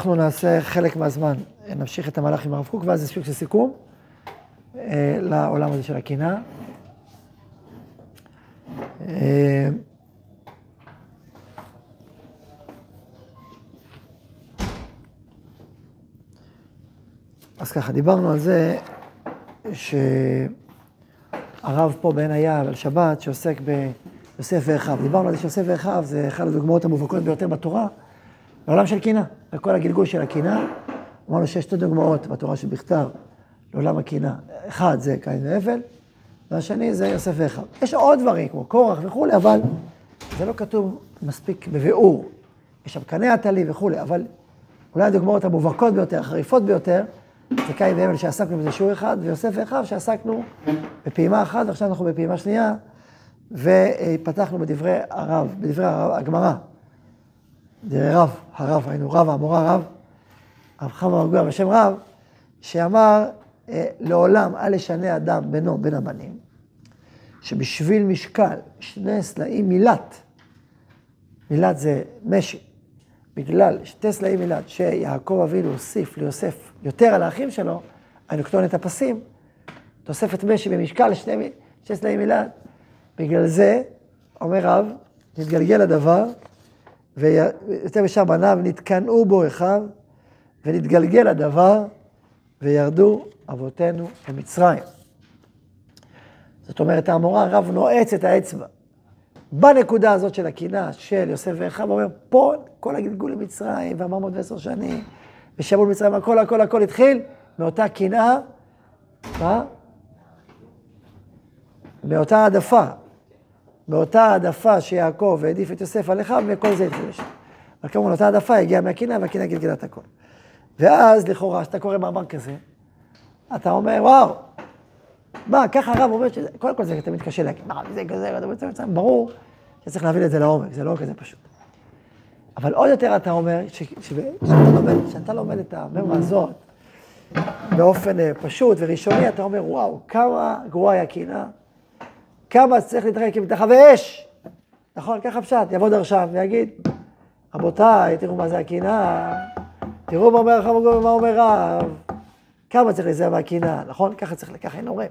אנחנו נעשה חלק מהזמן, נמשיך את המהלך עם הרב קוק, ואז יש של סיכום אה, לעולם הזה של הקנאה. אה, אז ככה, דיברנו על זה שהרב פה בעין היער על שבת שעוסק ביוסף ואחיו. דיברנו על זה שיוסף ואחיו זה אחת הדוגמאות המובהקות ביותר בתורה, לעולם של קינה, לכל הגלגול של הקינה. אמרנו שיש שתי דוגמאות בתורה שבכתב לעולם הקינה. אחד זה קין והבל, והשני זה יוסף ואחיו. יש עוד דברים כמו קורח וכולי, אבל זה לא כתוב מספיק בביאור. יש שם קנה עטלי וכולי, אבל אולי הדוגמאות המובהקות ביותר, החריפות ביותר, זה קין והבל שעסקנו בזה שיעור אחד, ויוסף ואחיו שעסקנו בפעימה אחת, ועכשיו אנחנו בפעימה שנייה, ופתחנו בדברי הרב, בדברי הגמרא. דברי רב, הרב, היינו רב, המורה רב, רב חמא מרגוע בשם רב, שאמר, אה, לעולם אל ישנה אדם בינו בין הבנים, שבשביל משקל שני סלעים מילת, מילת זה משי, בגלל שתי סלעים מילת שיעקב אבינו הוסיף ליוסף יותר על האחים שלו, כתוב את הפסים, תוספת משי במשקל שני, שתי סלעים מילת, בגלל זה, אומר רב, נתגלגל הדבר, ויותר משם בניו נתקנאו בו אחיו, ונתגלגל הדבר, וירדו אבותינו למצרים. זאת אומרת, האמורה הרב נועץ את האצבע. בנקודה הזאת של הקינה של יוסף ואחיו, אומר, פה כל הגלגול למצרים, וארבע ועשר שנים, ושבו למצרים, הכל, הכל, הכל התחיל מאותה קנאה, מה? מאותה העדפה, מאותה העדפה שיעקב העדיף את יוסף על אחיו, וכל זה התחיל לשם. אבל כמובן, אותה העדפה הגיעה מהקנאה, והקנאה גלגלה את הכל. ואז לכאורה, כשאתה קורא מאמר כזה, אתה אומר, וואו, מה, ככה הרב אומר שזה, קודם כל זה תמיד קשה להגיד, מה, זה כזה, ברור שצריך להבין את זה לעומק, זה לא כזה פשוט. אבל עוד יותר אתה אומר, כשאתה לומד את הממה הזאת, באופן אה, פשוט וראשוני, אתה אומר, וואו, כמה גרועה היא הקנאה, כמה צריך להתרחק עם תחווה ואש. נכון, ככה פשט, יבוא דרשן ויגיד, רבותיי, תראו מה זה הקנאה, תראו מה אומר החמור ומה אומר רב, כמה צריך להיזהר מהקנאה, נכון? ככה צריך, ככה אין הורה.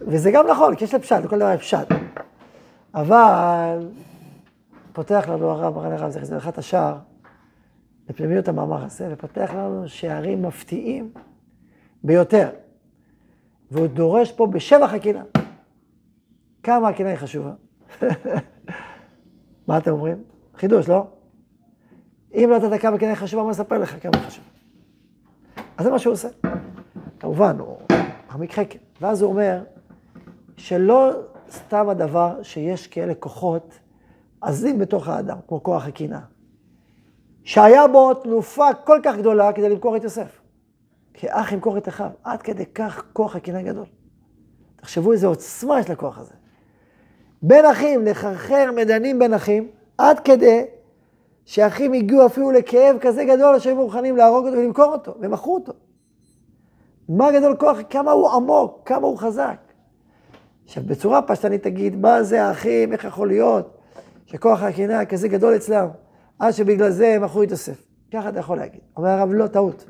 וזה גם נכון, כי יש לפשט, לכל דבר פשט. אבל פותח לנו הרב מרן הרב זכר זכר השער, לפנימיות המאמר הזה, ופותח לנו שערים מפתיעים ביותר. והוא דורש פה בשבח הקנאה. כמה הקנאה היא חשובה. מה אתם אומרים? חידוש, לא? אם לא נתת כמה קנאה חשובה, מה אספר לך כמה היא חשובה? אז זה מה שהוא עושה. כמובן, הוא מעמיק חקר. ואז הוא אומר, שלא סתם הדבר שיש כאלה כוחות עזים בתוך האדם, כמו כוח הקנאה. שהיה בו תנופה כל כך גדולה כדי למכור את יוסף. כאח ימכור את אחיו. עד כדי כך כוח הקנאה גדול. תחשבו איזה עוצמה יש לכוח הזה. בין אחים, לחרחר מדנים בין אחים, עד כדי שאחים הגיעו אפילו לכאב כזה גדול שהיו מוכנים להרוג אותו ולמכור אותו, ומכרו אותו. מה גדול כוח, כמה הוא עמוק, כמה הוא חזק. עכשיו, בצורה פשטנית תגיד, מה זה האחים, איך יכול להיות שכוח הקנאה כזה גדול אצלם, עד שבגלל זה הם את יוסף. ככה אתה יכול להגיד. אומר הרב, לא, טעות.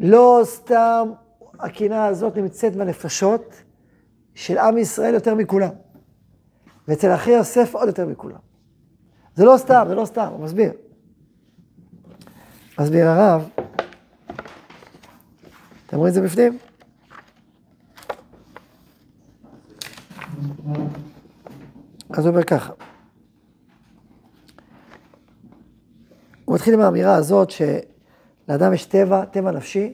לא סתם הקנאה הזאת נמצאת בנפשות של עם ישראל יותר מכולם. ואצל אחי יוסף עוד יותר מכולם. זה לא סתם, זה לא סתם, הוא מסביר. מסביר הרב, אתם רואים את זה בפנים? אז הוא אומר ככה. הוא מתחיל עם האמירה הזאת שלאדם יש טבע, טבע נפשי,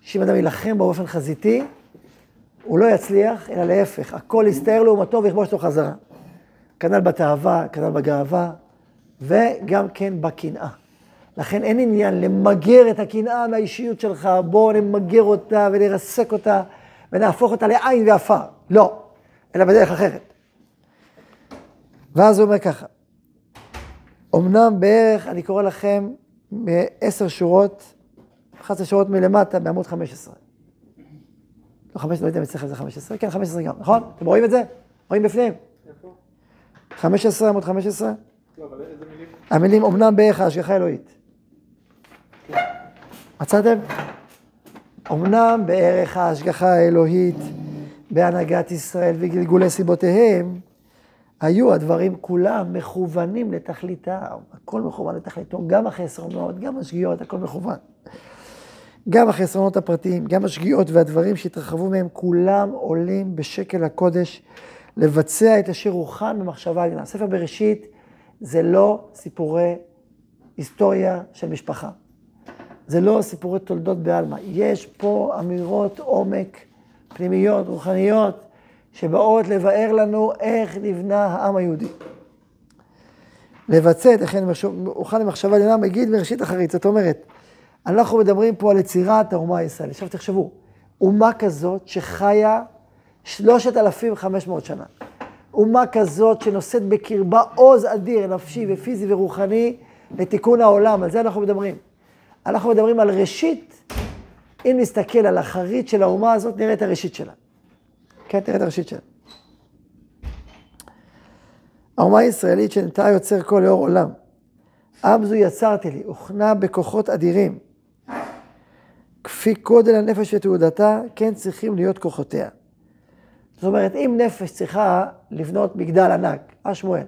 שאם אדם יילחם באופן חזיתי, הוא לא יצליח, אלא להפך, הכל יסתער לעומתו ויכבוש אותו חזרה. כנ"ל בתאווה, כנ"ל בגאווה, וגם כן בקנאה. לכן אין עניין למגר את הקנאה מהאישיות שלך, בואו נמגר אותה ונרסק אותה ונהפוך אותה לעין ועפר. לא, אלא בדרך אחרת. ואז הוא אומר ככה, אמנם בערך, אני קורא לכם בעשר שורות, 11 שורות מלמטה בעמוד 15. לא 15, לא יודע אם אצלכם זה 15, כן 15 גם, נכון? אתם רואים את זה? רואים בפנים? 15, עמוד 15? לא, אבל איזה מילים? המילים, אמנם בערך ההשגחה אלוהית. מצאתם? אמנם בערך ההשגחה האלוהית בהנהגת ישראל וגלגולי סיבותיהם, היו הדברים כולם מכוונים לתכליתם, הכל מכוון לתכליתו, גם החסרונות, גם השגיאות, הכל מכוון. גם החסרונות הפרטיים, גם השגיאות והדברים שהתרחבו מהם, כולם עולים בשקל הקודש לבצע את אשר הוכן במחשבה עליונה. ספר בראשית זה לא סיפורי היסטוריה של משפחה. זה לא סיפורי תולדות בעלמא. יש פה אמירות עומק פנימיות, רוחניות, שבאות לבאר לנו איך נבנה העם היהודי. לבצע את הכן הוכן למחשבה עליונה מגיד מראשית אחרית. זאת אומרת, אנחנו מדברים פה על יצירת האומה הישראלית. עכשיו תחשבו, אומה כזאת שחיה 3,500 שנה. אומה כזאת שנושאת בקרבה עוז אדיר, נפשי ופיזי ורוחני, לתיקון העולם, על זה אנחנו מדברים. אנחנו מדברים על ראשית, אם נסתכל על החרית של האומה הזאת, נראה את הראשית שלה. כן, תראה את הראשית שלה. האומה הישראלית שנתה יוצר כל לאור עולם. עם זו יצרתי לי, הוכנה בכוחות אדירים. כפי גודל הנפש ותעודתה, כן צריכים להיות כוחותיה. זאת אומרת, אם נפש צריכה לבנות מגדל ענק, הר שמואל,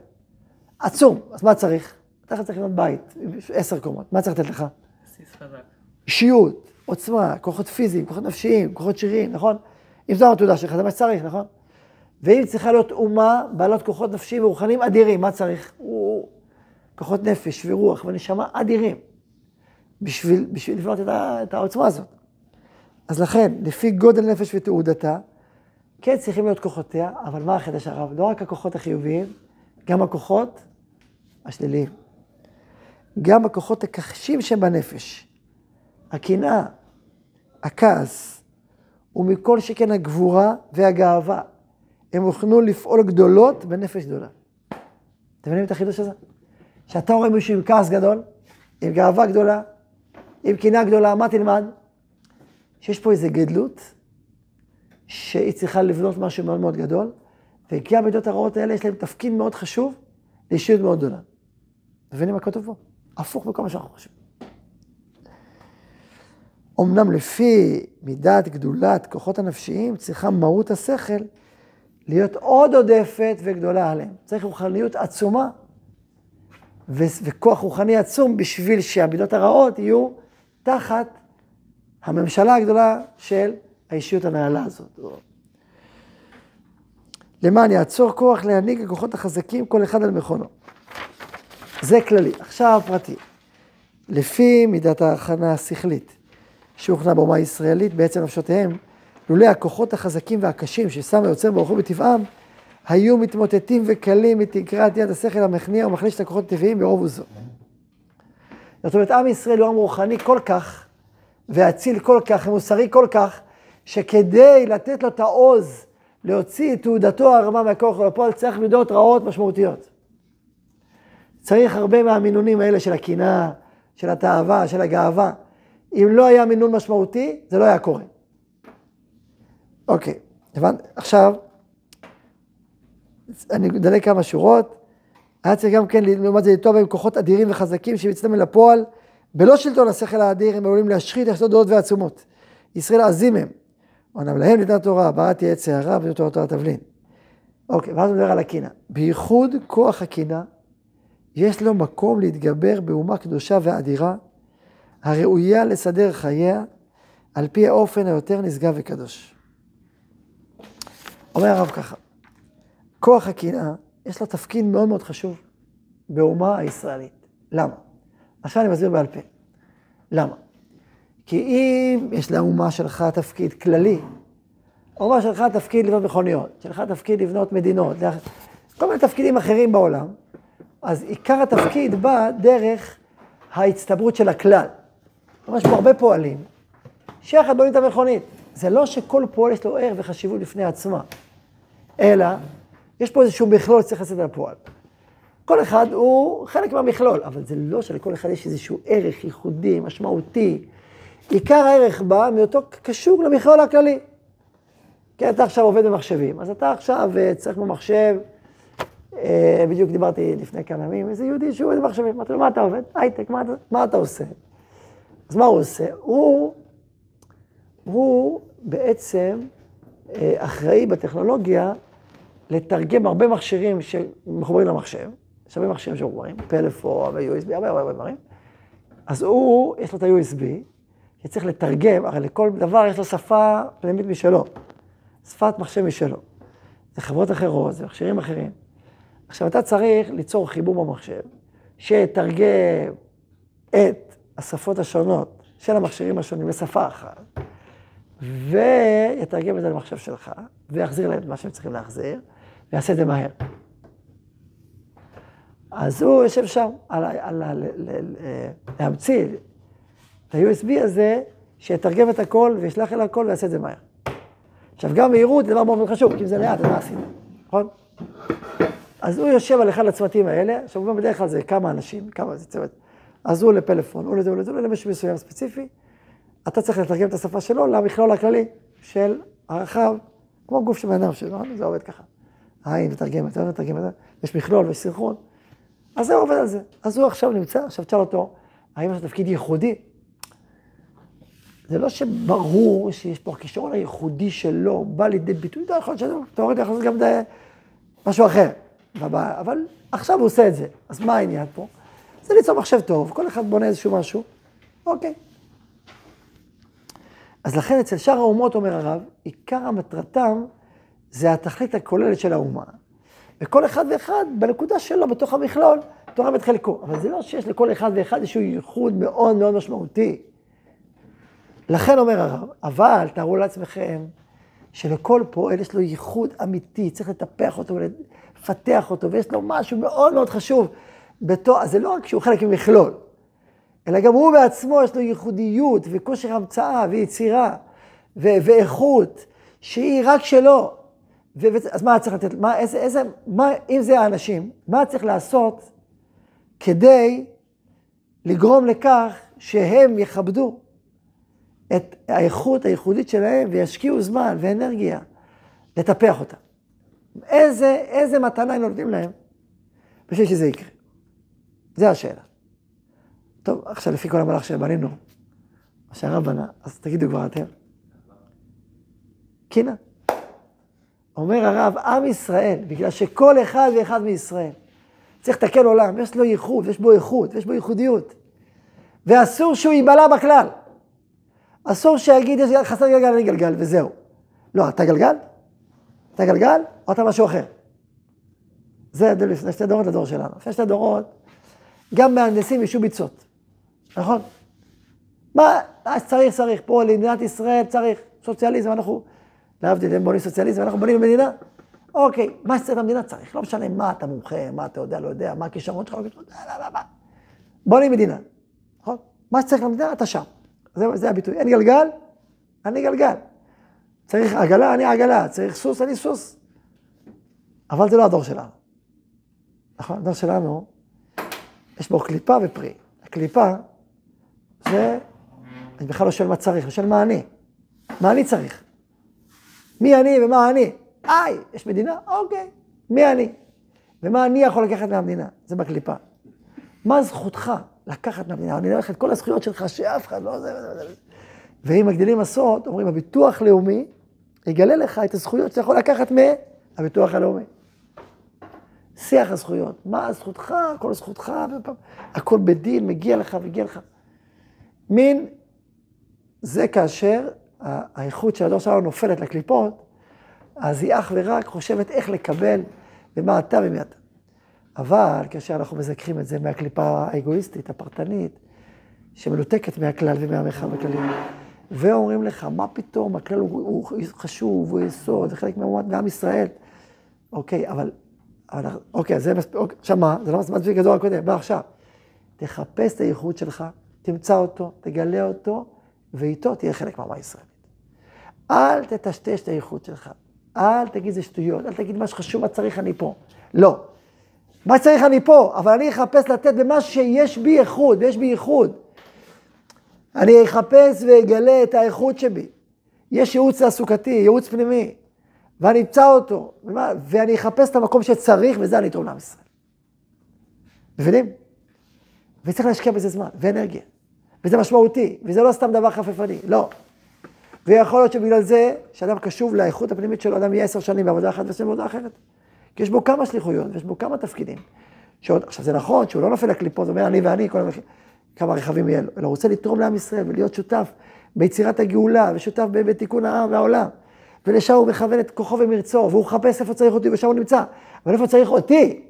עצום, אז מה צריך? אתה צריך לבנות בית, עשר קומות, מה צריך לתת לך? אישיות, עוצמה, כוחות פיזיים, כוחות נפשיים, כוחות שיריים, נכון? אם זו התעודה שלך, זה מה שצריך, נכון? ואם צריכה להיות אומה בעלות כוחות נפשיים ורוחניים אדירים, מה צריך? הוא... כוחות נפש ורוח ונשמה אדירים, בשביל, בשביל לבנות את, ה, את העוצמה הזאת. אז לכן, לפי גודל נפש ותעודתה, כן צריכים להיות כוחותיה, אבל מה החידש הרב? לא רק הכוחות החיוביים, גם הכוחות השליליים. גם הכוחות הקשים שבנפש, הקנאה, הכעס, ומכל שכן הגבורה והגאווה, הם הוכנו לפעול גדולות בנפש גדולה. אתם מבינים את החידוש הזה? כשאתה רואה מישהו עם כעס גדול, עם גאווה גדולה, עם קנאה גדולה, מה תלמד? שיש פה איזו גדלות, שהיא צריכה לבנות משהו מאוד מאוד גדול, וכי המידות הרעות האלה יש להם תפקיד מאוד חשוב לאישיות מאוד גדולה. מבינים מה כתוב פה? הפוך מכל מה שאנחנו חושבים. אמנם לפי מידת גדולת כוחות הנפשיים, צריכה מהות השכל להיות עוד עודפת וגדולה עליהם. צריך רוחניות עצומה ו- וכוח רוחני עצום בשביל שהמידות הרעות יהיו תחת הממשלה הגדולה של האישיות הנעלה הזאת. למען יעצור כוח להנהיג הכוחות החזקים, כל אחד על מכונו. זה כללי. עכשיו פרטי. לפי מידת ההכנה השכלית שהוכנה באומה הישראלית, בעצם נפשותיהם, לולא הכוחות החזקים והקשים ששם היוצר ברוחו בטבעם, היו מתמוטטים וקלים מתקרת יד השכל המכניע ומחליש את הכוחות הטבעיים ברוב עוזו. זאת אומרת, עם ישראל הוא עם רוחני כל כך, ואציל כל כך, ומוסרי כל כך, שכדי לתת לו את העוז להוציא את תעודתו הרמה מהכוח ולפועל, צריך מידות רעות משמעותיות. צריך הרבה מהמינונים האלה של הקנאה, של התאווה, של הגאווה. אם לא היה מינון משמעותי, זה לא היה קורה. אוקיי, הבנת? עכשיו, אני אדלג כמה שורות. היה צריך גם כן, לעומת זה, לטוב עם כוחות אדירים וחזקים שמצטמים לפועל, בלא שלטון השכל האדיר, הם עלולים להשחית יחסות גדולות ועצומות. ישראל עזים הם. אמנם להם ניתנה תורה, בראתי עץ הערה ותורתו התבלין. אוקיי, ואז הוא מדבר על הקינה. בייחוד כוח הקינה, יש לו מקום להתגבר באומה קדושה ואדירה, הראויה לסדר חייה, על פי האופן היותר נשגב וקדוש. אומר הרב ככה, כוח הקנאה, יש לו תפקיד מאוד מאוד חשוב באומה הישראלית. למה? עכשיו אני מסביר בעל פה. למה? כי אם יש לאומה שלך תפקיד כללי, האומה שלך תפקיד לבנות מכוניות, שלך תפקיד לבנות מדינות, כל מיני תפקידים אחרים בעולם, אז עיקר התפקיד בא דרך ההצטברות של הכלל. כלומר, יש פה הרבה פועלים, שיחד בונים את המכונית. זה לא שכל פועל יש לו ערך וחשיבות בפני עצמה, אלא יש פה איזשהו מכלול שצריך לצאת לפועל. כל אחד הוא חלק מהמכלול, אבל זה לא שלכל אחד יש איזשהו ערך ייחודי, משמעותי. עיקר הערך בא מאותו קשור למכלול הכללי. כן, אתה עכשיו עובד במחשבים, אז אתה עכשיו אה, צריך במחשב, אה, בדיוק דיברתי לפני כמה ימים, איזה יהודי שהוא עובד במחשבים, אמרתי לו, מה אתה עובד? הייטק, מה, מה אתה עושה? אז מה הוא עושה? הוא, הוא בעצם אה, אחראי בטכנולוגיה לתרגם הרבה מכשירים שמחוברים למחשב, יש הרבה מכשירים שמחוברים, פלאפון ו-USB, הרבה הרבה דברים. אז הוא, יש לו את ה-USB, שצריך לתרגם, הרי לכל דבר יש לו שפה פנימית משלו, שפת מחשב משלו. זה חברות אחרות, זה מכשירים אחרים. עכשיו, אתה צריך ליצור חיבור במחשב, שיתרגם את השפות השונות של המכשירים השונים לשפה אחת, ויתרגם את זה למחשב שלך, ויחזיר להם את מה שהם צריכים להחזיר, ויעשה את זה מהר. אז הוא יושב שם, על, על, על, להמציא את ה-USB הזה, שיתרגם את הכל וישלח אל הכל ויעשה את זה מהר. עכשיו, גם מהירות זה דבר מאוד חשוב, כי אם זה לאט, אז מה עשינו, נכון? אז הוא יושב על אחד הצמתים האלה, עכשיו גם בדרך כלל זה כמה אנשים, כמה זה צוות. אז הוא לפלאפון, הוא לזה, הוא לזה, הוא למישהו מסוים ספציפי. אתה צריך לתרגם את השפה שלו למכלול הכללי של הרחב, כמו גוף של בן שלו, זה עובד ככה. העין מתרגמת, זה מתרגמת, יש מכלול ויש סנכרון. אז זה עובד על זה. אז הוא עכשיו נמצא, עכשיו תשאל אותו, האם יש תפקיד ייחודי? זה לא שברור שיש פה הכישרון הייחודי שלו, בא לידי ביטוי, אתה יכול להיות תיאורטית יכול להיות גם משהו אחר. אבל עכשיו הוא עושה את זה. אז מה העניין פה? זה ליצור מחשב טוב, כל אחד בונה איזשהו משהו, אוקיי. אז לכן אצל שאר האומות, אומר הרב, עיקר המטרתם זה התכלית הכוללת של האומה. וכל אחד ואחד בנקודה שלו, בתוך המכלול, תורם את חלקו. אבל זה לא שיש לכל אחד ואחד איזשהו ייחוד מאוד מאוד משמעותי. לכן אומר הרב, אבל תארו לעצמכם שלכל פועל יש לו ייחוד אמיתי, צריך לטפח אותו ולפתח אותו, ויש לו משהו מאוד מאוד חשוב. בתור, אז זה לא רק שהוא חלק ממכלול, אלא גם הוא בעצמו יש לו ייחודיות וכושר המצאה ויצירה ו- ואיכות שהיא רק שלו. ו- אז מה צריך לתת, מה, איזה, איזה, מה, אם זה האנשים, מה צריך לעשות כדי לגרום לכך שהם יכבדו את האיכות הייחודית שלהם וישקיעו זמן ואנרגיה לטפח אותה. איזה, איזה מתנה הם נותנים להם בשביל שזה יקרה. זה השאלה. טוב, עכשיו לפי כל המהלך שבנינו, מה שהרב בנה, אז תגידו כבר אתם. קינה. אומר הרב, עם ישראל, בגלל שכל אחד ואחד מישראל צריך לתקן עולם, יש לו ייחוד, יש בו איכות, יש בו ייחודיות. ואסור שהוא ייבלע בכלל. אסור שיגיד, יש חסר גלגל, אני גלגל, וזהו. לא, אתה גלגל? אתה גלגל, או אתה משהו אחר. זה ההבדל לפני שתי דורות לדור שלנו. לפני שתי דורות, גם מהנדסים ישו ביצות, נכון? מה צריך, צריך. פה למדינת ישראל צריך סוציאליזם, אנחנו, להבדיל, הם בונים סוציאליזם, אנחנו בונים מדינה. אוקיי, מה שצריך למדינה צריך, לא משנה מה אתה מומחה, מה אתה יודע, לא יודע, מה הכישרון שלך, לא כישרון, לא, לא, לא, בונים מדינה, נכון? מה שצריך למדינה, אתה שם. זה, זה הביטוי. אין גלגל, אני גלגל. צריך עגלה, אני עגלה. צריך סוס, אני סוס. אבל זה לא הדור שלנו. נכון, הדור שלנו, יש בו קליפה ופרי. הקליפה זה, אני בכלל לא שואל מה צריך, אני שואל מה אני. מה אני צריך? מי אני ומה אני? היי, יש מדינה? אוקיי. מי אני? ומה אני יכול לקחת מהמדינה? זה בקליפה. מה זכותך לקחת מהמדינה? אני הולך את כל הזכויות שלך שאף אחד לא... ואם מגדילים עשות, אומרים, הביטוח לאומי יגלה לך את הזכויות שאתה יכול לקחת מהביטוח הלאומי. שיח הזכויות, מה זכותך, הכל זכותך, הכל בדין, מגיע לך, מגיע לך. מין, זה כאשר האיכות של הדור שלנו נופלת לקליפות, אז היא אך ורק חושבת איך לקבל ומה אתה ומי אתה. אבל כאשר אנחנו מזכחים את זה מהקליפה האגואיסטית, הפרטנית, שמנותקת מהכלל ומהמרחב הכללי, ואומרים לך, מה פתאום, הכלל הוא, הוא חשוב, הוא יסוד, זה חלק מעם ישראל. אוקיי, אבל אבל, אוקיי, זה מספיק, אוקיי, עכשיו מה? זה לא מספיק גדול הקודם, בוא עכשיו. תחפש את הייחוד שלך, תמצא אותו, תגלה אותו, ואיתו תהיה חלק מהאומה הישראלית. אל תטשטש את הייחוד שלך. אל תגיד זה שטויות, אל תגיד מה שחשוב, מה צריך אני פה. לא. מה שצריך אני פה, אבל אני אחפש לתת במה שיש בי איחוד, ויש בי ייחוד. אני אחפש ואגלה את האיכות שבי. יש ייעוץ תעסוקתי, ייעוץ פנימי. ואני אמצא אותו, ואני אחפש את המקום שצריך, וזה אני אתרום לעם ישראל. מבינים? וצריך להשקיע בזה זמן ואנרגיה. וזה משמעותי, וזה לא סתם דבר חפפני, לא. ויכול להיות שבגלל זה, שאדם קשוב לאיכות הפנימית שלו, אדם יהיה עשר שנים בעבודה אחת ועושה בעבודה אחרת. כי יש בו כמה שליחויות, ויש בו כמה תפקידים. שעוד, עכשיו זה נכון שהוא לא נופל לקליפות, אומר אני ואני, כל המח... כמה רכבים יהיה לו, אלא הוא רוצה לתרום לעם ישראל ולהיות שותף ביצירת הגאולה, ושותף בתיקון העם והעולם. ולשם הוא מכוון את כוחו ומרצו, והוא מחפש איפה צריך אותי, ושם הוא נמצא. אבל איפה צריך אותי?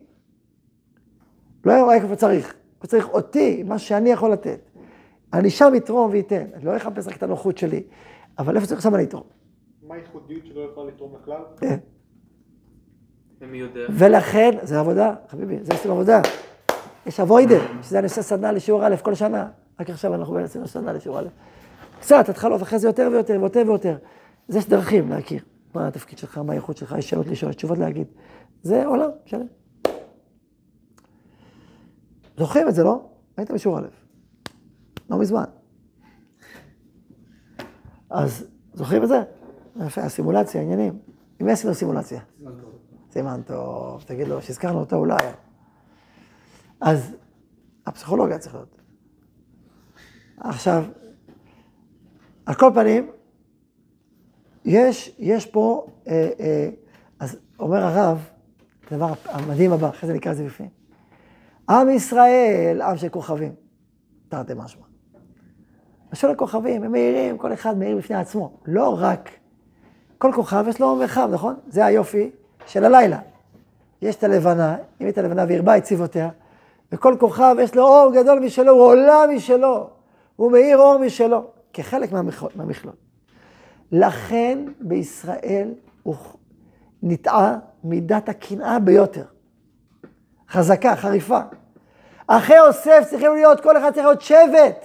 לא רק איפה צריך, איפה צריך אותי, מה שאני יכול לתת. אני שם יתרום וייתן, אני לא אחפש רק את הנוחות שלי, אבל איפה צריך עכשיו אני אתרום. מה הייחודיות שלא יכולה לתרום לכלל? ומי יודע? ולכן, זה עבודה, חביבי, זה עושים עבודה. יש אבוידר, שזה אני עושה סדנה לשיעור א' כל שנה. רק עכשיו אנחנו עושים סדנה לשיעור א'. קצת, התחלות, אחרי זה יותר ויותר ויותר ויותר. אז יש דרכים להכיר. מה התפקיד שלך, מה האיכות שלך, יש שאלות לשאול, יש תשובות להגיד. זה עולם שלם. זוכרים את זה, לא? הייתם בשיעור א', לא מזמן. אז זוכרים את זה? יפה, הסימולציה, עניינים. עם מי עשינו סימולציה? סימן טוב, תגיד לו, שהזכרנו אותו אולי. אז הפסיכולוגיה צריך להיות. עכשיו, על כל פנים, יש, יש פה, אה, אה, אז אומר הרב, הדבר המדהים הבא, אחרי זה נקרא את זה בפנים. עם ישראל, עם של כוכבים, תרתי משמע. משול הכוכבים, הם מאירים, כל אחד מאיר בפני עצמו. לא רק, כל כוכב יש לו מרחב, נכון? זה היופי של הלילה. יש את הלבנה, אם את הלבנה והרבה את צבעותיה, וכל כוכב יש לו אור גדול משלו, הוא עולה משלו, הוא מאיר אור משלו, כחלק מהמכלול. לכן בישראל הוא נטעה מידת הקנאה ביותר. חזקה, חריפה. אחרי יוסף צריכים להיות, כל אחד צריך להיות שבט,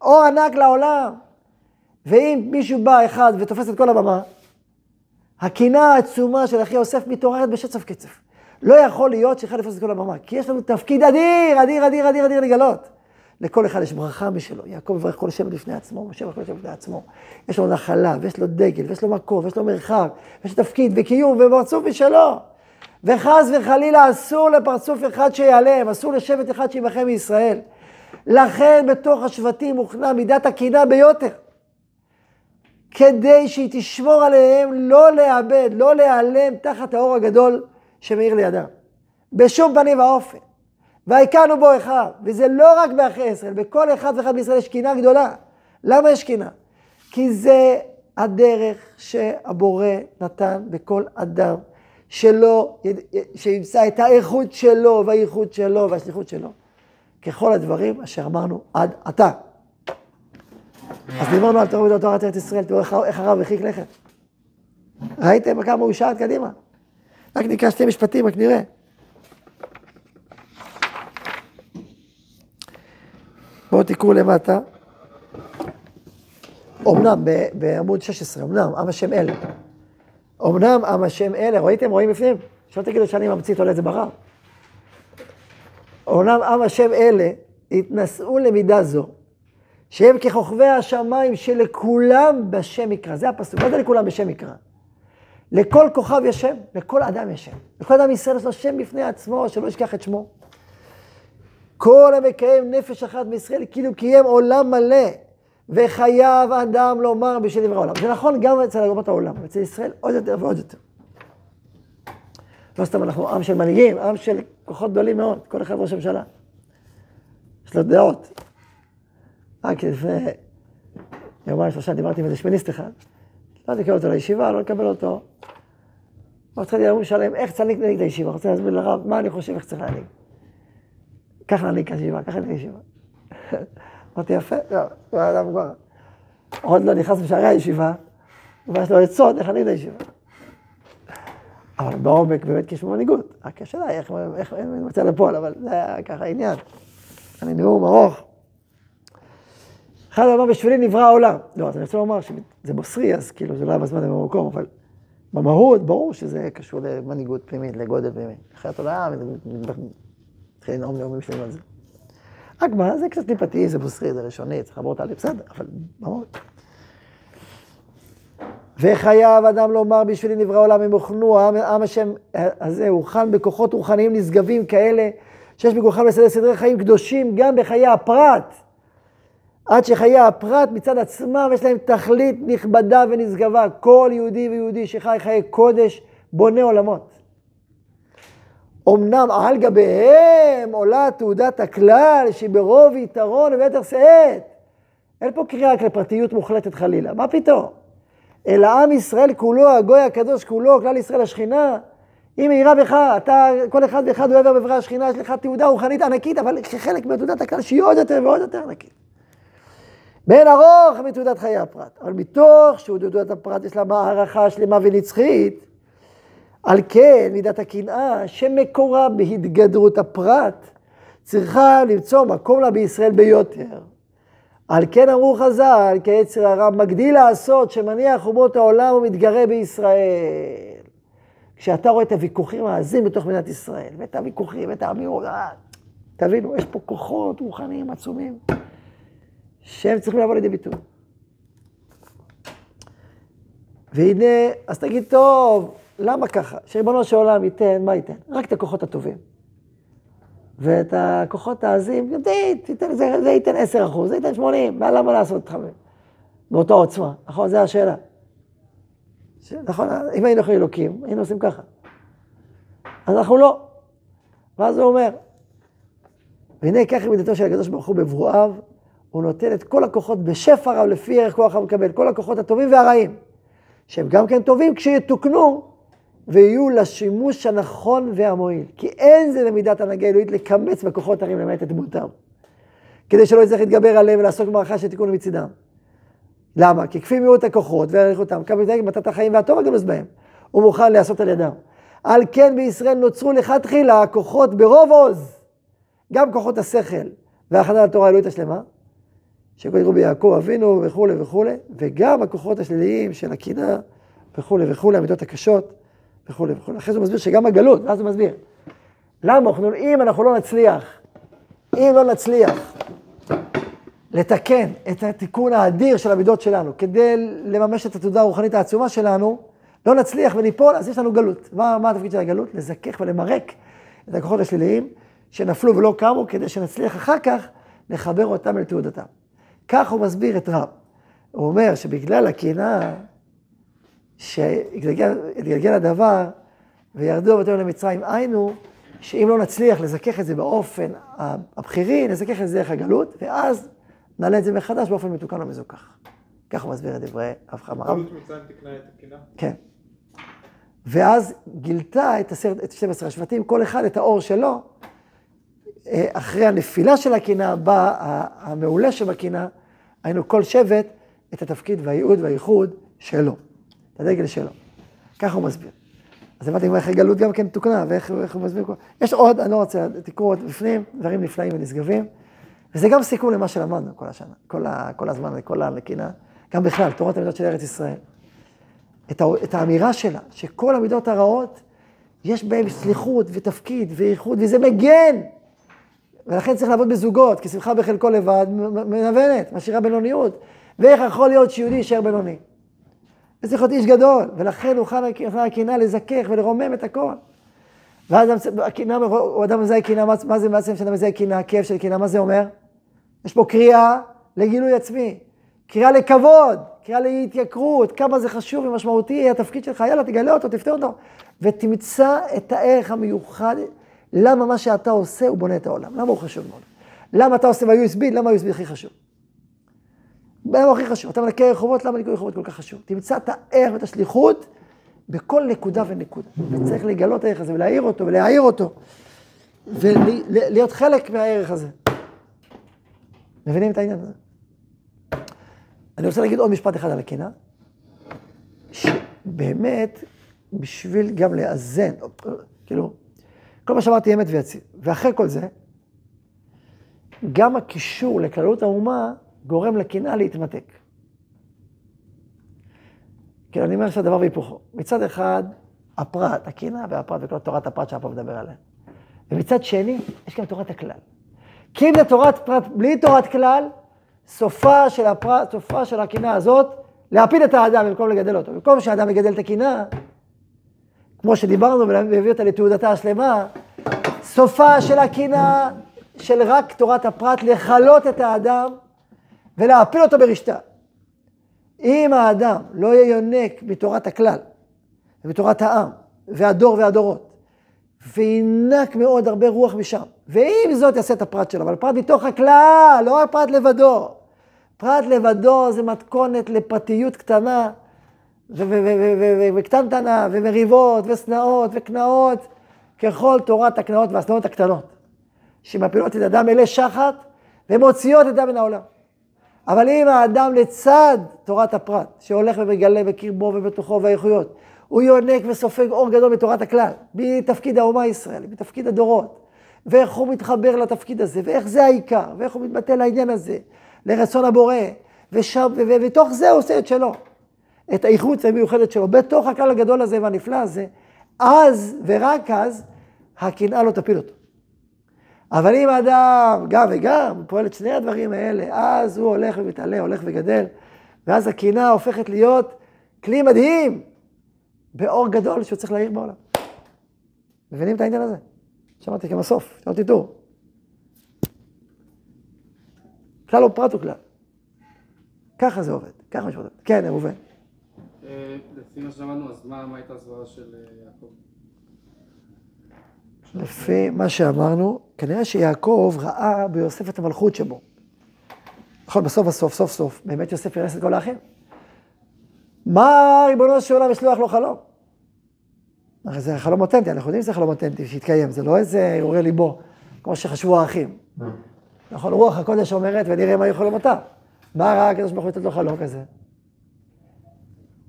אור ענק לעולם. ואם מישהו בא אחד ותופס את כל הבמה, הקנאה העצומה של אחי יוסף מתעוררת בשצף קצף. לא יכול להיות שאחד יפוס את כל הבמה, כי יש לנו תפקיד אדיר, אדיר, אדיר, אדיר, אדיר לגלות. לכל אחד יש ברכה משלו. יעקב יברך כל שבט לפני עצמו, משה יברך כל שבט לפני עצמו. יש לו נחלה, ויש לו דגל, ויש לו מקום, ויש לו מרחב, ויש לו תפקיד וקיום ופרצוף משלו. וחס וחלילה אסור לפרצוף אחד שיעלם, אסור לשבט אחד שיבחר מישראל. לכן בתוך השבטים הוכנה מידת הקינה ביותר. כדי שהיא תשמור עליהם לא לאבד, לא להיעלם תחת האור הגדול שמאיר לידם. בשום פנים ואופן. והיכנו בו אחד, וזה לא רק באחרי ישראל, בכל אחד ואחד בישראל יש קינה גדולה. למה יש קינה? כי זה הדרך שהבורא נתן בכל אדם, שלא, שימצא את האיכות שלו והייחוד שלו והשליחות שלו. ככל הדברים אשר אמרנו עד עתה. אז דיברנו על תורה ודעת ארץ ישראל, תראו איך הרב הרחיק לכת. ראיתם כמה הוא שעט קדימה? רק נקרא שתי משפטים, רק נראה. בואו תקראו למטה. אמנם, בעמוד 16, אמנם, עם השם אלה. אמנם עם השם אלה, ראיתם? רואים בפנים? שלא תגידו שאני ממציא תולה את זה ברב. אמנם עם השם אלה התנשאו למידה זו, שהם ככוכבי השמיים שלכולם בשם יקרא. זה הפסוק, מה זה לכולם בשם יקרא? לכל כוכב יש שם, לכל אדם יש שם. לכל אדם ישראל יש לו שם בפני עצמו, שלא ישכח את שמו. כל המקיים נפש אחת מישראל, כאילו קיים עולם מלא, וחייב אדם לומר בשל דברי העולם. זה נכון גם אצל אומות העולם, אצל ישראל עוד יותר ועוד יותר. לא סתם אנחנו עם של מנהיגים, עם של כוחות גדולים מאוד, כל אחד ראש הממשלה. יש לו דעות. רק לפני יומיים שלושה דיברתי עם איזה שמיניסט אחד. לא לקבל אותו לישיבה, לא לקבל אותו. אמרתי לך, יום שלם, איך צריך להנהיג את הישיבה? רוצה להסביר לרב מה אני חושב, איך צריך להנהיג. ככה להנהיג את הישיבה, ככה להנהיג את הישיבה. אמרתי, יפה, לא, הוא אדם כבר. עוד לא נכנס בשערי הישיבה, ויש לו עצות איך להנהיג את הישיבה. אבל בעומק באמת כשמו מנהיגות. רק השאלה היא איך אני מוצא לפועל, אבל זה היה ככה עניין. אני נאום ארוך. אחד אמר, בשבילי נברא העולם. לא, אז אני רוצה לומר שזה בוסרי, אז כאילו זה לא היה בזמן ובמקום, אבל במהות, ברור שזה קשור למנהיגות פנימית, לגודל פנימי. אחרת עוד היה, מתחיל לנאום נאומים שלמים על זה. רק מה, זה קצת טיפתי, זה בוסרי, זה ראשוני, צריך לעבור אותה בסדר, אבל במהות. וחייב אדם לומר בשבילי נברא עולם אם הוכנו, עם השם הזה הוכן בכוחות רוחניים נשגבים כאלה, שיש בכוחם לסדר סדרי חיים קדושים גם בחיי הפרט. עד שחיי הפרט מצד עצמם יש להם תכלית נכבדה ונשגבה. כל יהודי ויהודי שחי חיי קודש בונה עולמות. אמנם על גביהם עולה תעודת הכלל שברוב יתרון וביתר שאת. אין פה קריאה לפרטיות מוחלטת חלילה, מה פתאום? אלא עם ישראל כולו, הגוי הקדוש כולו, כלל ישראל השכינה, היא מאירה בך, אתה, כל אחד ואחד הוא עבר בברא השכינה, יש לך תעודה רוחנית ענקית, אבל כחלק מתעודת הכלל שהיא עוד יותר ועוד יותר ענקית. באין ארוך מתעודת חיי הפרט, אבל מתוך שתעודת הפרט יש לה מערכה שלמה ונצחית, על כן מידת הקנאה שמקורה בהתגדרות הפרט, צריכה למצוא מקום לה בישראל ביותר. על כן אמרו חז"ל, כי היצר הרע מגדיל לעשות, שמניח אומות העולם ומתגרה בישראל. כשאתה רואה את הוויכוחים העזים בתוך מדינת ישראל, ואת הוויכוחים, ואת האמירות, אה, תבינו, יש פה כוחות רוחניים עצומים, שהם צריכים לבוא לידי ביטוי. והנה, אז תגיד, טוב, למה ככה? שריבונו של עולם ייתן, מה ייתן? רק את הכוחות הטובים. ואת הכוחות העזים, תיתן, זה, זה ייתן 10 אחוז, זה ייתן 80, מה למה לעשות אותך באותה עוצמה? נכון, זו השאלה. ש... נכון, אם היינו יכולים אלוקים, היינו עושים ככה. אז אנחנו לא. ואז הוא אומר, והנה ככה מידתו של הקדוש ברוך הוא בברואיו, הוא נותן את כל הכוחות בשפע רב לפי ערך כוח המקבל, כל הכוחות הטובים והרעים, שהם גם כן טובים כשיתוקנו, ויהיו לשימוש הנכון והמועיל. כי אין זה למידת הנהגה אלוהית לקמץ בכוחות הרעים למעט את דמותם. כדי שלא יצטרך להתגבר עליהם ולעסוק במערכה של תיקון מצידם. למה? כי כפי מיעוט הכוחות ויעריך אותם, כמה מתנהג במתת החיים והטוב הגנוז בהם, הוא מוכן להיעשות על ידם. על כן בישראל נוצרו לכתחילה הכוחות ברוב עוז, גם כוחות השכל והכנה לתורה האלוהית השלמה, שקודרו ביעקב אבינו וכולי וכולי, וגם הכוחות השליליים של הקנאה וכולי וכולי, המידות הקשות וכולי וכולי. אחרי זה הוא מסביר שגם הגלות, ואז הוא מסביר. למה? אנחנו, אם אנחנו לא נצליח, אם לא נצליח לתקן את התיקון האדיר של המידות שלנו, כדי לממש את התעודה הרוחנית העצומה שלנו, לא נצליח וניפול, אז יש לנו גלות. מה, מה התפקיד של הגלות? לזכך ולמרק את הכוחות השליליים שנפלו ולא קמו, כדי שנצליח אחר כך לחבר אותם אל תעודתם. כך הוא מסביר את רב. הוא אומר שבגלל הקנאה, שהתגלגל הדבר וירדו אבותינו למצרים, היינו, שאם לא נצליח לזכך את זה באופן הבכירי, נזכך את זה דרך הגלות, ואז נעלה את זה מחדש באופן מתוקן ומזוכח. כך הוא מסביר את דברי תקנה את הקנאה? כן. ואז גילתה את, את 12 השבטים, כל אחד את האור שלו. אה, אחרי הנפילה של הקנאה בא המעולה שבקנאה, היינו כל שבט את התפקיד והייעוד והייחוד שלו, את הדגל שלו. ככה הוא מסביר. אז הבנתי איך הגלות גם כן תוקנה, ואיך הוא מסביר. יש עוד, אני לא רוצה, תקראו עוד בפנים, דברים נפלאים ונשגבים. וזה גם סיכום למה שלמדנו כל השנה, כל, ה, כל הזמן, כל הנקינה, גם בכלל, תורת המידות של ארץ ישראל. את, ה, את האמירה שלה, שכל המידות הרעות, יש בהן שליחות ותפקיד וייחוד, וזה מגן. ולכן צריך לעבוד בזוגות, כי שמחה בחלקו לבד מנוונת, משאירה בינוניות. ואיך יכול להיות שיהודי יישאר בינוני? וצריך להיות איש גדול, ולכן חנה הקנאה לזכך ולרומם את הכל. ואז הקנאה, הוא אדם מזהה קנאה, מה זה בעצם שאדם מזהה קנאה, הכאב של קנאה, מה זה אומר? יש פה קריאה לגילוי עצמי, קריאה לכבוד, קריאה להתייקרות, כמה זה חשוב ומשמעותי, התפקיד שלך, יאללה, תגלה אותו, תפתר אותו, ותמצא את הערך המיוחד, למה מה שאתה עושה הוא בונה את העולם, למה הוא חשוב מאוד. למה אתה עושה ב-USB, למה ה-USB הכי חשוב. למה הכי חשוב? אתה מנקה רחובות, למה ניקוי רחובות כל כך חשוב? תמצא את הערך ואת השליחות בכל נקודה ונקודה. וצריך לגלות את הערך הזה ולהעיר אותו ולהעיר אותו, ולהיות חלק מהערך הזה. מבינים את העניין הזה? אני רוצה להגיד עוד משפט אחד על הקנאה, שבאמת, בשביל גם לאזן, כאילו, כל מה שאמרתי אמת ויציב. ואחרי כל זה, גם הקישור לכללות האומה גורם לקנאה להתמתק. כאילו, אני אומר שהדבר והיפוכו. מצד אחד, הפרט, הקנאה והפרט וכל תורת הפרט שהפרט מדבר עליה. ומצד שני, יש גם תורת הכלל. כי אם זה תורת פרט בלי תורת כלל, סופה של, הפרט, סופה של הקנאה הזאת, להפיל את האדם במקום לגדל אותו. במקום שהאדם יגדל את הקנאה, כמו שדיברנו והביא אותה לתעודתה השלמה, סופה של הקנאה של רק תורת הפרט לכלות את האדם ולהפיל אותו ברשתה. אם האדם לא יהיה יונק מתורת הכלל, ומתורת העם, והדור והדורות, וינק מאוד הרבה רוח משם, ועם זאת יעשה את הפרט שלו, אבל פרט מתוך הכלל, לא רק פרט לבדו. פרט לבדו זה מתכונת לפרטיות קטנה, וקטנטנה, ומריבות, ושנאות, וקנאות, ככל תורת הקנאות והשנאות הקטנות, שמפילות את אדם אלי שחת, ומוציאות את אדם מן העולם. אבל אם האדם לצד תורת הפרט, שהולך ומגלה בקרבו ובתוכו והאיכויות, הוא יונק וסופג אור גדול בתורת הכלל, מתפקיד האומה הישראלית, מתפקיד הדורות, ואיך הוא מתחבר לתפקיד הזה, ואיך זה העיקר, ואיך הוא מתבטא לעניין הזה, לרצון הבורא, ושם, ובתוך זה הוא עושה את שלו, את האיכות המיוחדת שלו, בתוך הכלל הגדול הזה והנפלא הזה, אז ורק אז הקנאה לא תפיל אותו. אבל אם האדם גם וגם פועל את שני הדברים האלה, אז הוא הולך ומתעלה, הולך וגדל, ואז הקנאה הופכת להיות כלי מדהים באור גדול שהוא צריך להעיר בעולם. מבינים את העניין הזה? שמעתי כמסוף, שלא תטעו. כלל לא פרט הוא כלל. ככה זה עובד, ככה עובד. כן, ראובן. אה, לפי מה אז מה הייתה הסברה של אה, יעקב? לפי מה שאמרנו, כנראה שיעקב ראה ביוסף את המלכות שבו. נכון, בסוף בסוף, סוף סוף, באמת יוסף ירס את כל האחים. מה ריבונו של עולם לשלוח לו חלום? הרי זה חלום אותנטי, אנחנו יודעים שזה חלום אותנטי שהתקיים, זה לא איזה עוררי ליבו, כמו שחשבו האחים. נכון, רוח הקודש אומרת, ונראה מה היו חלומותיו. מה ראה הקדוש ברוך הוא לתת לו חלום כזה?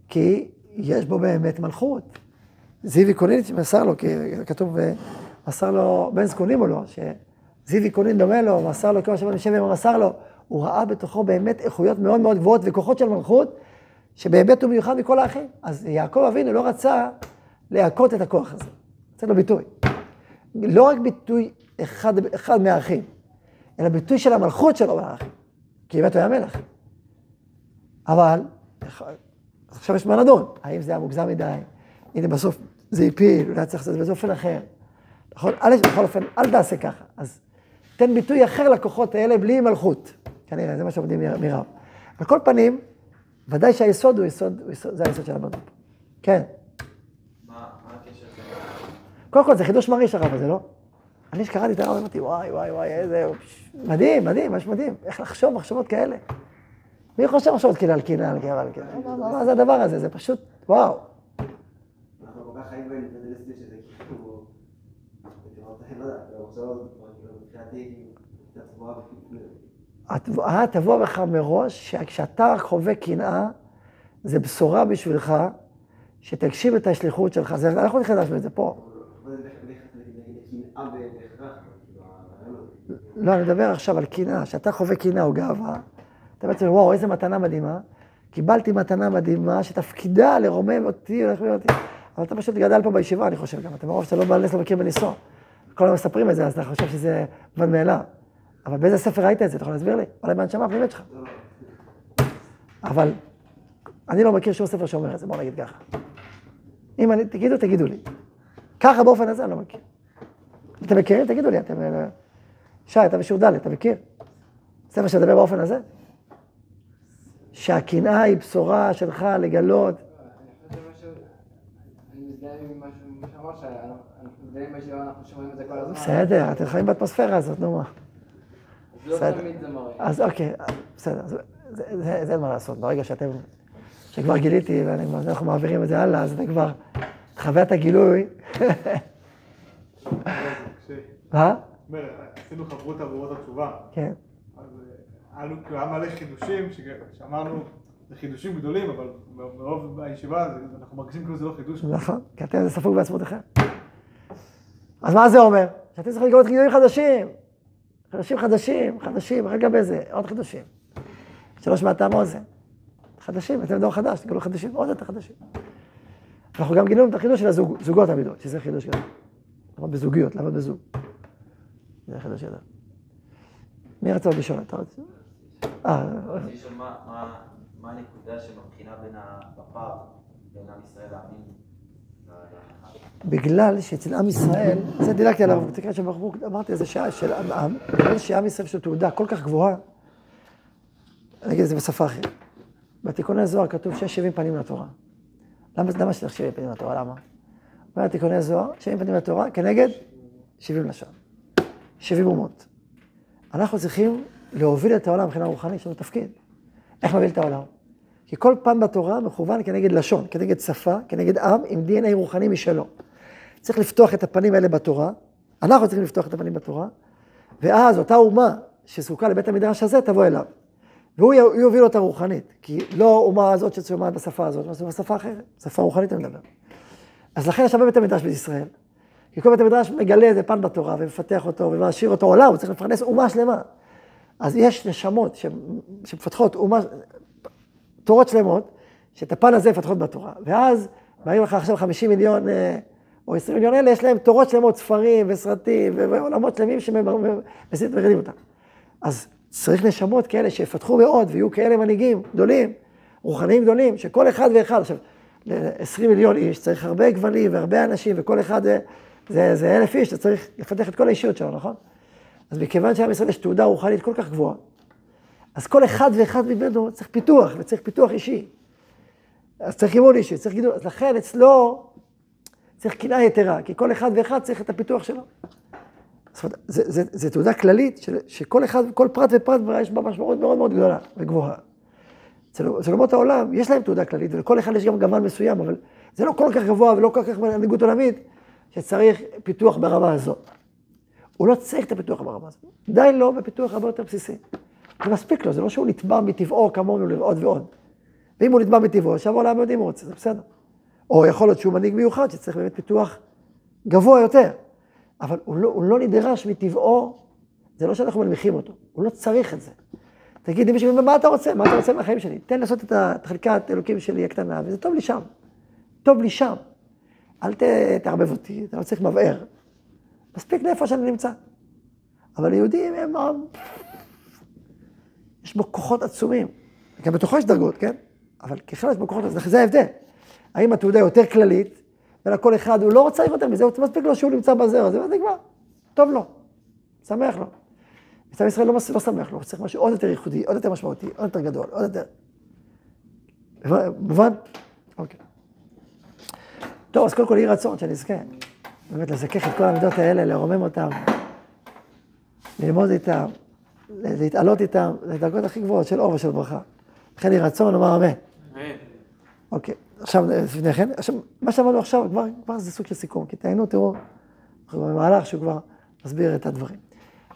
כי יש בו באמת מלכות. זיוי קונין מסר לו, כי כתוב, מסר לו, בן זקונים או לא, שזיוי קונין דומה לו, מסר לו כמו שבן שבר מסר לו, הוא ראה בתוכו באמת איכויות מאוד מאוד גבוהות וכוחות של מלכות, שבאמת הוא מיוחד מכל האחים. אז יעקב אבינו לא רצה להכות את הכוח הזה, רצה לו ביטוי. לא רק ביטוי אחד, אחד מהאחים, אלא ביטוי של המלכות שלו מהאחים, כי באמת הוא היה מלך. אבל, עכשיו יש מה לדון, האם זה היה מוגזם מדי, הנה בסוף זה הפיל, אולי צריך לעשות את זה באופן אחר. נכון? א', בכל אופן, אל תעשה ככה. אז תן ביטוי אחר לכוחות האלה בלי מלכות. כנראה, זה מה שעובדים מרב. על כל פנים, ודאי שהיסוד הוא יסוד, הוא יסוד זה היסוד של הבנות. כן. מה הקשר? קודם כל, זה חידוש מרעיש הרב הזה, לא? אני שקראתי את הרב, אמרתי, וואי, וואי, וואי, איזה... מדהים, מדהים, ממש מדהים. איך לחשוב מחשבות כאלה. מי חושב מחשבות כאילו על קינה, על קרע, על קינה? מה זה הדבר הזה? זה פשוט, וואו. כאילו... לא גבוהה התבואה תבוא בך מראש, שכשאתה חווה קנאה, זה בשורה בשבילך, שתגשים את השליחות שלך. זה, אנחנו חידשנו את זה פה. לא, אני מדבר עכשיו על קנאה. כשאתה חווה קנאה או גאווה, אתה בעצם, וואו, איזה מתנה מדהימה. קיבלתי מתנה מדהימה שתפקידה לרומם אותי, אותי. אבל אתה פשוט גדל פה בישיבה, אני חושב גם. אתה מרוב שאתה לא בעל נס לא מכיר בניסו. כל הזמן מספרים את זה, אז אתה חושב שזה מובן מאליו. אבל באיזה ספר ראית את זה? אתה יכול להסביר לי? אולי בהנשמה הפנימית שלך. אבל אני לא מכיר שום ספר שאומר את זה, בוא נגיד ככה. אם אני, תגידו, תגידו לי. ככה באופן הזה אני לא מכיר. אתם מכירים? תגידו לי, אתם... שי, אתה בשיעור ד', אתה מכיר? ספר שמדבר באופן הזה? שהקנאה היא בשורה שלך לגלות. אני מזדהה עם מה שאמר, שאנחנו מזדהים בישיבה, אנחנו שומעים את זה כל הזמן. בסדר, אתם חיים באטמוספירה הזאת, נו מה. אז לא בסדר. אז אוקיי, בסדר, זה- זה זה- זה אין מה לעשות. ברגע שאתם, שכבר גיליתי ואנחנו מעבירים את זה הלאה, אז זה כבר, חוויית הגילוי. מה? אומר, עשינו חברותא באורות התשובה, כן. לנו כאילו היה מלא חידושים, שאמרנו, זה חידושים גדולים, אבל מרוב הישיבה אנחנו מרגישים כאילו זה לא חידוש. נכון, כי אתם זה ספוג בעצמותיכם. אז מה זה אומר? שאתם צריכים לגלות גילויים חדשים. חדשים חדשים, חדשים, רק לגבי זה, עוד חדשים. שלא שמעתם אוזן. חדשים, אתם דור חדש, תגלו חדשים, עוד יותר חדשים. אנחנו גם גילינו את החידוש של הזוג, זוגות המידות, שזה חידוש גדול. לעבוד בזוגיות, לעבוד בזוג. זה חידוש גדול. מי רצה עוד לשאול? אתה רוצה? אה, רציתי לשאול מה- מה- מה הנקודה שמבחינה בין ה- בפער בין עם ישראל לעמים? בגלל שאצל עם ישראל, זה דילגתי עליו, תקרא שם ברוך אמרתי איזה שעה של עם, עם, בגלל שעם ישראל יש לו תעודה כל כך גבוהה, אני אגיד את זה בשפה אחרת. בתיקוני זוהר כתוב שיש 70 פנים לתורה. למה, למה שצריך 70 פנים לתורה? למה? אומר תיקוני זוהר, 70 פנים לתורה כנגד 70 לשון. 70 אומות. אנחנו צריכים להוביל את העולם מבחינה רוחנית, יש לנו תפקיד. איך להוביל את העולם? כי כל פעם בתורה מכוון כנגד לשון, כנגד שפה, כנגד עם, עם DNA רוחני משלו. צריך לפתוח את הפנים האלה בתורה, אנחנו צריכים לפתוח את הפנים בתורה, ואז אותה אומה שזקוקה לבית המדרש הזה, תבוא אליו. והוא יוביל אותה רוחנית, כי לא אומה הזאת ששומעת בשפה הזאת, אבל בשפה אחרת, שפה רוחנית אני מדבר. אז לכן שווה בית המדרש בישראל. כי כל בית המדרש מגלה איזה פן בתורה ומפתח אותו ומעשיר אותו עולם, הוא צריך לפרנס אומה שלמה. אז יש נשמות שמפתחות אומה, תורות שלמות, שאת הפן הזה מפתחות בתורה. ואז באים לך עכשיו 50 מיליון אה, או 20 מיליון אלה, יש להם תורות שלמות, ספרים וסרטים ועולמות שלמים שמגלים אותם. אז צריך נשמות כאלה שיפתחו מאוד ויהיו כאלה מנהיגים גדולים, רוחניים גדולים, שכל אחד ואחד, עכשיו, ל-20 מיליון איש צריך הרבה גוונים והרבה אנשים, וכל אחד זה, זה, זה אלף איש, אתה צריך לפתח את כל האישיות שלו, נכון? אז מכיוון שעם ישראל יש תעודה רוחנית כל כך גבוהה, אז כל אחד ואחד ממנו צריך פיתוח, וצריך פיתוח אישי. אז צריך אימון אישי, צריך גידול, אז לכן אצלו צריך קנאה יתרה, כי כל אחד ואחד צריך את הפיתוח שלו. זאת אומרת, זה תעודה כללית, של, שכל אחד, כל פרט ופרט יש בה משמעות מאוד מאוד גדולה וגבוהה. אצל אומות העולם, יש להם תעודה כללית, ולכל אחד יש גם גוון מסוים, אבל זה לא כל כך גבוה ולא כל כך מנהיגות עולמית, שצריך פיתוח ברמה הזאת. הוא לא צריך את הפיתוח ברמה הזאת. די לו בפיתוח הרבה יותר בסיסי. זה מספיק לו, זה לא שהוא נטבע מטבעו כמונו לעוד ועוד. ואם הוא נטבע מטבעו, שיבוא לעם יודעים הוא רוצה, זה בסדר. או יכול להיות שהוא מנהיג מיוחד, שצריך באמת פיתוח גבוה יותר. אבל הוא לא, הוא לא נדרש מטבעו, זה לא שאנחנו מנמיכים אותו, הוא לא צריך את זה. תגיד למישהו, מה אתה רוצה? מה אתה רוצה מהחיים שלי? תן לעשות את החלקת אלוקים שלי הקטנה, וזה טוב לי שם. טוב לי שם. אל תערבב אותי, אתה לא צריך מבער. מספיק לאיפה שאני נמצא. אבל ליהודים הם... יש בו כוחות עצומים. גם בתוכו יש דרגות, כן? אבל ככלל יש בו כוחות, אז זה ההבדל. האם התעודה יותר כללית, ולכל אחד הוא לא רוצה יותר מזה, הוא מספיק לו שהוא נמצא בזרע, זה נגמר. טוב לו, שמח לו. עם ישראל לא, לא שמח לו, הוא צריך משהו עוד יותר ייחודי, עוד יותר משמעותי, עוד יותר גדול, עוד יותר... מובן? אוקיי. טוב, אז קודם כל יהי רצון שנזכה. באמת לזכך את כל המידות האלה, לרומם אותם, ללמוד איתם, להתעלות איתם לדרגות הכי גבוהות של אור ושל ברכה. לכן יהי רצון לומר אמן. אוקיי, עכשיו לפני כן, עכשיו, מה שאמרנו עכשיו כבר, כבר זה סוג של סיכום, כי תהיינו, תראו, אנחנו במהלך שהוא כבר מסביר את הדברים.